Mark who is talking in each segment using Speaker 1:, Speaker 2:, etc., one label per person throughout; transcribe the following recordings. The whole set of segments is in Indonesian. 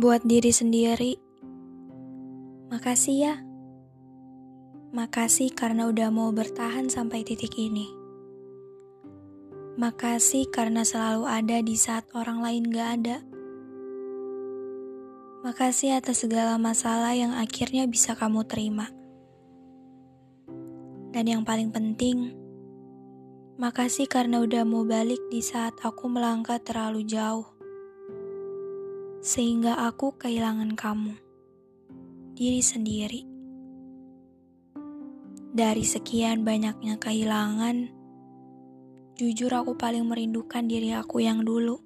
Speaker 1: Buat diri sendiri, makasih ya. Makasih karena udah mau bertahan sampai titik ini. Makasih karena selalu ada di saat orang lain gak ada. Makasih atas segala masalah yang akhirnya bisa kamu terima. Dan yang paling penting, makasih karena udah mau balik di saat aku melangkah terlalu jauh. Sehingga aku kehilangan kamu, diri sendiri. Dari sekian banyaknya kehilangan, jujur aku paling merindukan diri aku yang dulu.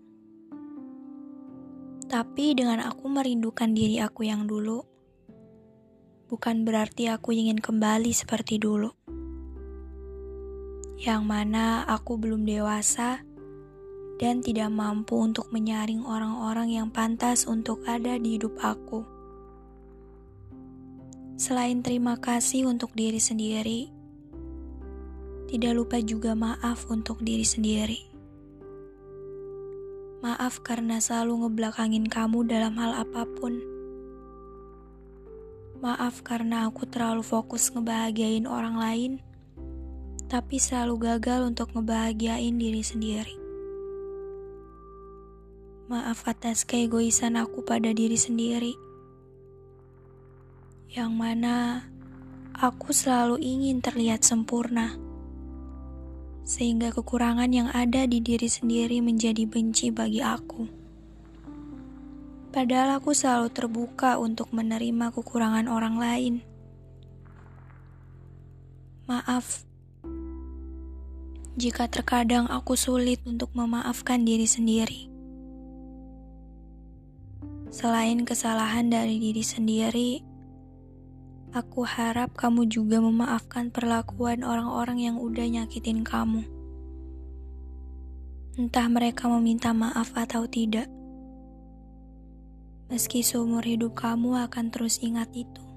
Speaker 1: Tapi dengan aku merindukan diri aku yang dulu, bukan berarti aku ingin kembali seperti dulu yang mana aku belum dewasa dan tidak mampu untuk menyaring orang-orang yang pantas untuk ada di hidup aku. Selain terima kasih untuk diri sendiri, tidak lupa juga maaf untuk diri sendiri. Maaf karena selalu ngebelakangin kamu dalam hal apa pun. Maaf karena aku terlalu fokus ngebahagiain orang lain tapi selalu gagal untuk ngebahagiain diri sendiri. Maaf atas keegoisan aku pada diri sendiri. Yang mana aku selalu ingin terlihat sempurna. Sehingga kekurangan yang ada di diri sendiri menjadi benci bagi aku. Padahal aku selalu terbuka untuk menerima kekurangan orang lain. Maaf jika terkadang aku sulit untuk memaafkan diri sendiri. Selain kesalahan dari diri sendiri, aku harap kamu juga memaafkan perlakuan orang-orang yang udah nyakitin kamu. Entah mereka meminta maaf atau tidak. Meski seumur hidup kamu akan terus ingat itu.